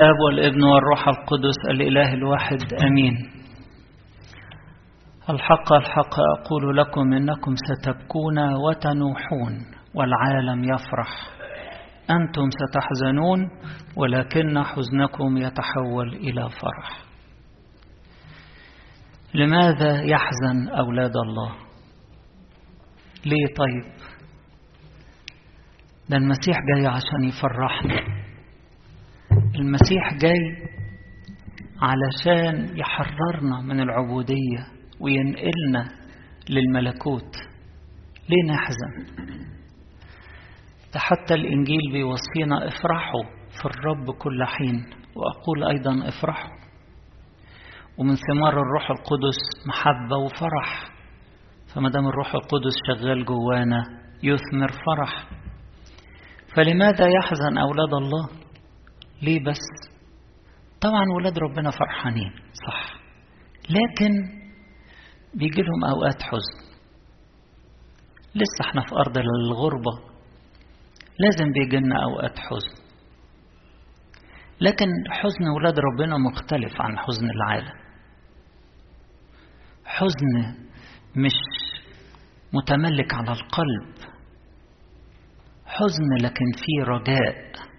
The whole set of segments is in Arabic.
الاب والابن والروح القدس الإله الواحد آمين. الحق الحق أقول لكم إنكم ستبكون وتنوحون والعالم يفرح. أنتم ستحزنون ولكن حزنكم يتحول إلى فرح. لماذا يحزن أولاد الله؟ ليه طيب؟ ده المسيح جاي عشان يفرحنا. المسيح جاي علشان يحررنا من العبودية وينقلنا للملكوت. ليه نحزن؟ ده حتى الإنجيل بيوصينا افرحوا في الرب كل حين وأقول أيضا افرحوا. ومن ثمار الروح القدس محبة وفرح. فما دام الروح القدس شغال جوانا يثمر فرح. فلماذا يحزن أولاد الله؟ ليه بس؟ طبعا ولاد ربنا فرحانين صح. لكن بيجي لهم أوقات حزن. لسه إحنا في أرض الغربة. لازم بيجي لنا أوقات حزن. لكن حزن ولاد ربنا مختلف عن حزن العالم. حزن مش متملك على القلب. حزن لكن فيه رجاء.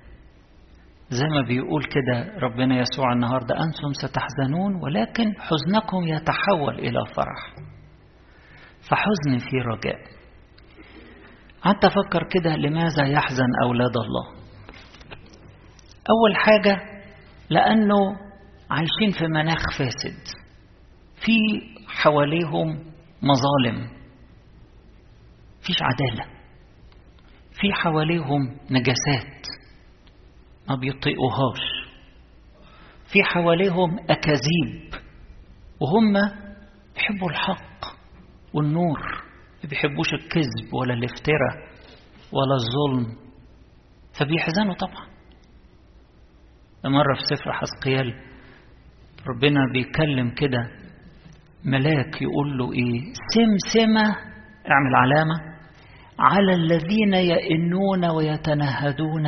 زي ما بيقول كده ربنا يسوع النهاردة أنتم ستحزنون ولكن حزنكم يتحول إلى فرح. فحزن في رجاء. قعدت أفكر كده لماذا يحزن أولاد الله؟ أول حاجة لأنه عايشين في مناخ فاسد. في حواليهم مظالم. فيش عدالة. في حواليهم نجاسات. ما بيطيقوهاش في حواليهم أكاذيب وهم يحبوا الحق والنور ما بيحبوش الكذب ولا الافتراء ولا الظلم فبيحزنوا طبعا. مرة في سفر حسقيال ربنا بيكلم كده ملاك يقول له إيه؟ سمسمة اعمل علامة. على الذين يئنون ويتنهدون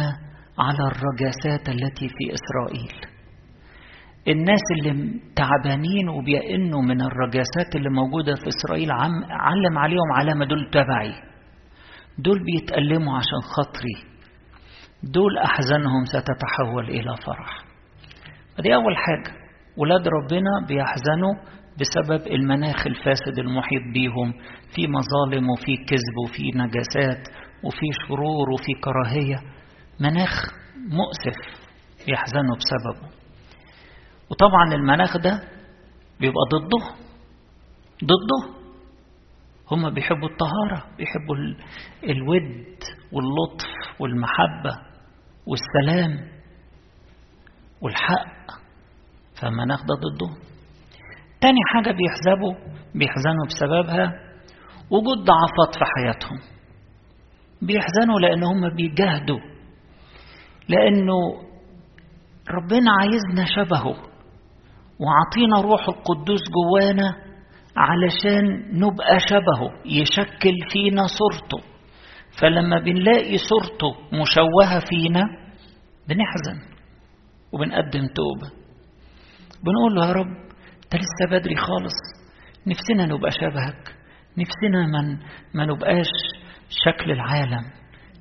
على الرجاسات التي في إسرائيل. الناس اللي تعبانين وبيئنوا من الرجاسات اللي موجودة في إسرائيل علم عليهم علامة دول تبعي. دول بيتألموا عشان خاطري. دول أحزانهم ستتحول إلى فرح. دي أول حاجة. ولاد ربنا بيحزنوا بسبب المناخ الفاسد المحيط بيهم. في مظالم وفي كذب وفي نجاسات وفي شرور وفي كراهية. مناخ مؤسف يحزنوا بسببه. وطبعا المناخ ده بيبقى ضده ضده. هم بيحبوا الطهارة بيحبوا الود واللطف والمحبة والسلام والحق. فالمناخ ده ضده. تاني حاجة بيحزبوا بيحزنوا بسببها وجود ضعفات في حياتهم. بيحزنوا لأن هم بيجاهدوا لأنه ربنا عايزنا شبهه وعطينا روح القدوس جوانا علشان نبقى شبهه يشكل فينا صورته. فلما بنلاقي صورته مشوهة فينا بنحزن وبنقدم توبة. بنقول له يا رب انت لسه بدري خالص نفسنا نبقى شبهك نفسنا من ما نبقاش شكل العالم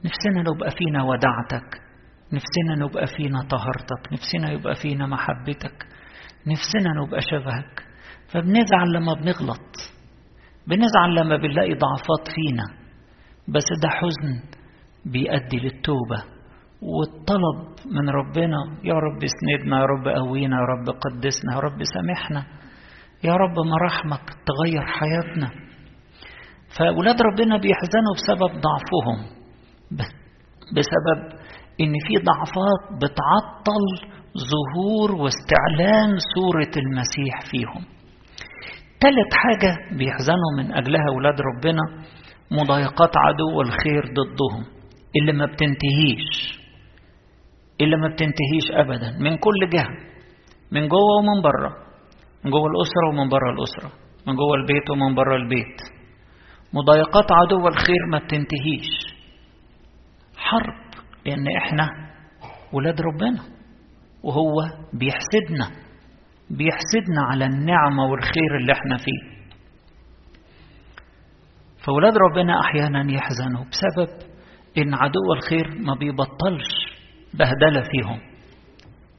نفسنا نبقى فينا ودعتك نفسنا نبقى فينا طهارتك نفسنا يبقى فينا محبتك نفسنا نبقى شبهك. فبنزعل لما بنغلط بنزعل لما بنلاقي ضعفات فينا. بس ده حزن بيؤدي للتوبة. والطلب من ربنا يا رب اسندنا يا رب قوينا يا رب قدسنا يا رب سامحنا. يا رب مراحمك تغير حياتنا. فأولاد ربنا بيحزنوا بسبب ضعفهم بسبب إن في ضعفات بتعطل ظهور واستعلان صورة المسيح فيهم. تالت حاجة بيحزنوا من أجلها أولاد ربنا مضايقات عدو الخير ضدهم اللي ما بتنتهيش اللي ما بتنتهيش أبدا من كل جهة من جوه ومن بره من جوه الأسرة ومن بره الأسرة من جوه البيت ومن بره البيت. مضايقات عدو الخير ما بتنتهيش. حرب لأن إحنا ولاد ربنا. وهو بيحسدنا بيحسدنا على النعمة والخير اللي إحنا فيه. فولاد ربنا أحيانا يحزنوا بسبب إن عدو الخير ما بيبطلش بهدلة فيهم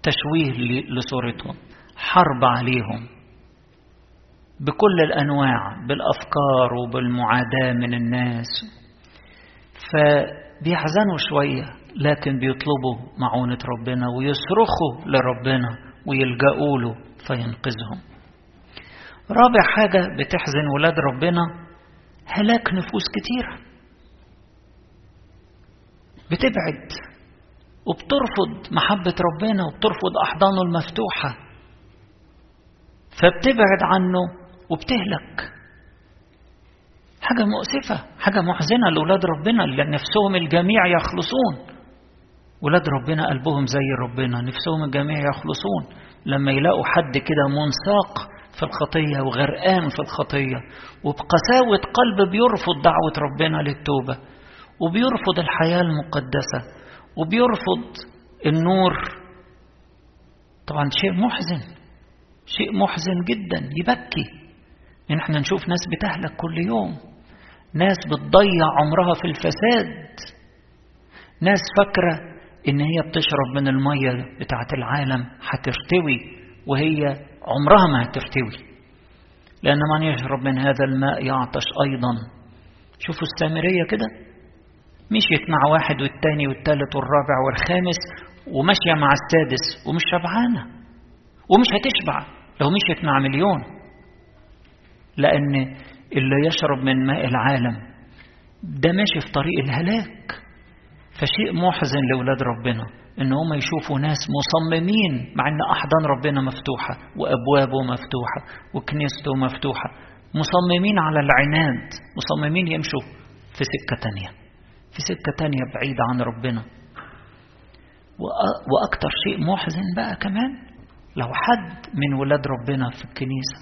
تشويه لصورتهم حرب عليهم. بكل الأنواع بالأفكار وبالمعاداة من الناس. فبيحزنوا شوية. لكن بيطلبوا معونة ربنا ويصرخوا لربنا ويلجأوا له فينقذهم. رابع حاجة بتحزن ولاد ربنا هلاك نفوس كتيرة بتبعد وبترفض محبة ربنا وبترفض أحضانه المفتوحة. فبتبعد عنه وبتهلك. حاجة مؤسفة حاجة محزنة لأولاد ربنا اللي نفسهم الجميع يخلصون. ولاد ربنا قلبهم زي ربنا نفسهم الجميع يخلصون. لما يلاقوا حد كده منساق في الخطية وغرقان في الخطية وبقساوة قلب بيرفض دعوة ربنا للتوبة وبيرفض الحياة المقدسة وبيرفض النور. طبعا شيء محزن شيء محزن جدا يبكي. ان إحنا نشوف ناس بتهلك كل يوم ناس بتضيع عمرها في الفساد ناس فاكرة إن هي بتشرب من المية بتاعة العالم هترتوي وهي عمرها ما هترتوي لأن من يشرب من هذا الماء يعطش أيضا. شوفوا السامرية كده. مشيت مع واحد والتاني والتالت والرابع والخامس وماشية مع السادس ومش شبعانة. ومش هتشبع. لو مشيت مع مليون. لأن اللي يشرب من ماء العالم ده ماشي في طريق الهلاك. فشيء محزن لأولاد ربنا إن هم يشوفوا ناس مصممين مع إن أحضان ربنا مفتوحة وأبوابه مفتوحة وكنيسته مفتوحة. مصممين على العناد مصممين يمشوا في سكة تانية. في سكة تانية بعيدة عن ربنا. وأكتر شيء محزن بقى كمان لو حد من ولاد ربنا في الكنيسة.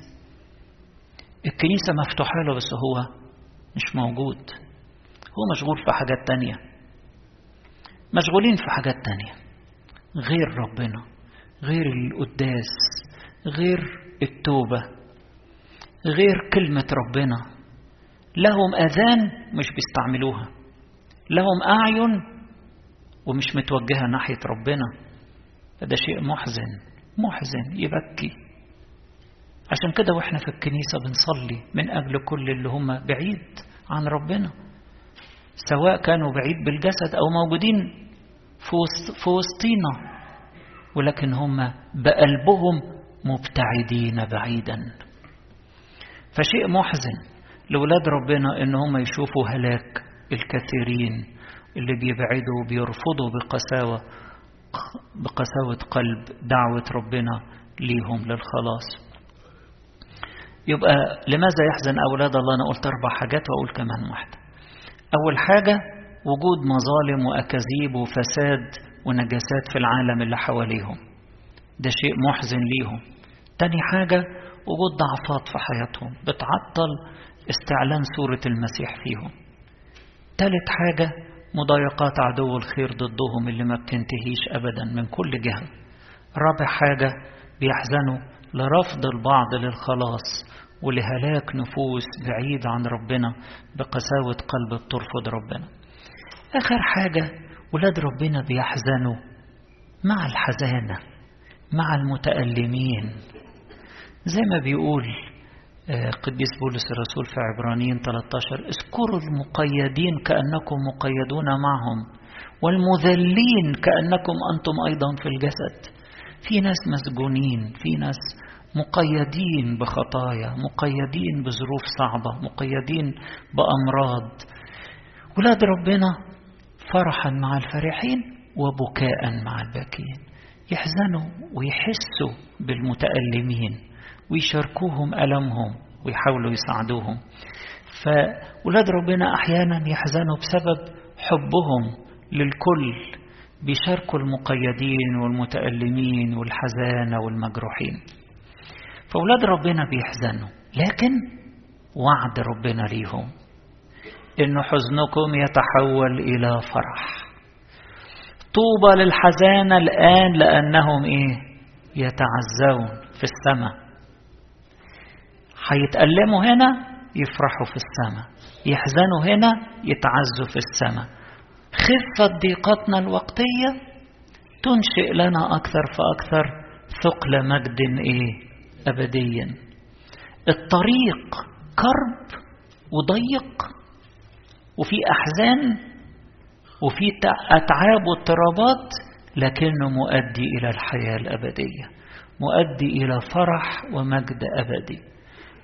الكنيسة مفتوحة له بس هو مش موجود. هو مشغول في حاجات تانية. مشغولين في حاجات تانية. غير ربنا غير القداس غير التوبة غير كلمة ربنا. لهم أذان مش بيستعملوها. لهم أعين ومش متوجهة ناحية ربنا. فده شيء محزن محزن يبكي. عشان كده وإحنا في الكنيسة بنصلي من أجل كل اللي هم بعيد عن ربنا. سواء كانوا بعيد بالجسد أو موجودين في وسطينا ولكن هم بقلبهم مبتعدين بعيدا. فشيء محزن لولاد ربنا إن هم يشوفوا هلاك الكثيرين اللي بيبعدوا وبيرفضوا بقساوة بقساوة قلب دعوة ربنا ليهم للخلاص. يبقى لماذا يحزن أولاد الله؟ أنا قلت أربع حاجات وأقول كمان واحدة. أول حاجة وجود مظالم وأكاذيب وفساد ونجاسات في العالم اللي حواليهم. ده شيء محزن ليهم. تاني حاجة وجود ضعفات في حياتهم. بتعطل استعلان صورة المسيح فيهم. تالت حاجة مضايقات عدو الخير ضدهم اللي ما بتنتهيش أبدا من كل جهة. رابع حاجة بيحزنوا لرفض البعض للخلاص ولهلاك نفوس بعيد عن ربنا بقساوة قلب بترفض ربنا. آخر حاجة ولاد ربنا بيحزنوا مع الحزانة مع المتألمين. زي ما بيقول قديس بولس الرسول في عبرانيين 13 اذكروا المقيدين كأنكم مقيدون معهم والمذلين كأنكم أنتم أيضا في الجسد. في ناس مسجونين في ناس مقيدين بخطايا مقيدين بظروف صعبة مقيدين بأمراض. ولاد ربنا فرحا مع الفرحين وبكاء مع الباكين. يحزنوا ويحسوا بالمتألمين ويشاركوهم ألمهم ويحاولوا يساعدوهم. فولاد ربنا أحيانا يحزنوا بسبب حبهم للكل بيشاركوا المقيدين والمتألمين والحزانة والمجروحين. فأولاد ربنا بيحزنوا لكن وعد ربنا ليهم. إن حزنكم يتحول إلى فرح. طوبى للحزانة الآن لأنهم إيه؟ يتعزون في السماء. هيتألموا هنا يفرحوا في السماء. يحزنوا هنا يتعزوا في السماء. خفة ضيقتنا الوقتية تنشئ لنا أكثر فأكثر ثقل مجد إيه؟ أبديا. الطريق كرب وضيق وفي أحزان وفي أتعاب واضطرابات لكنه مؤدي إلى الحياة الأبدية مؤدي إلى فرح ومجد أبدي.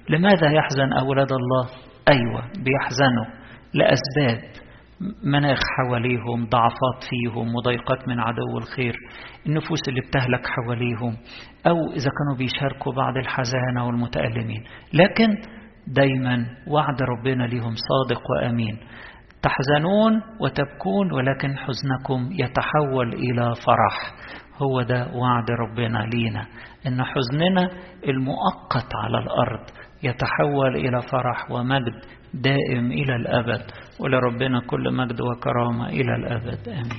لماذا يحزن أولاد الله؟ أيوة بيحزنوا لأسباب. مناخ حواليهم ضعفات فيهم مضايقات من عدو الخير. النفوس اللي بتهلك حواليهم. أو إذا كانوا بيشاركوا بعض الحزانة والمتألمين. لكن دايما وعد ربنا ليهم صادق وأمين. تحزنون وتبكون ولكن حزنكم يتحول إلى فرح. هو ده وعد ربنا لينا. إن حزننا المؤقت على الأرض يتحول إلى فرح ومجد. دائم إلى الأبد. ولربنا كل مجد وكرامة إلى الأبد. آمين.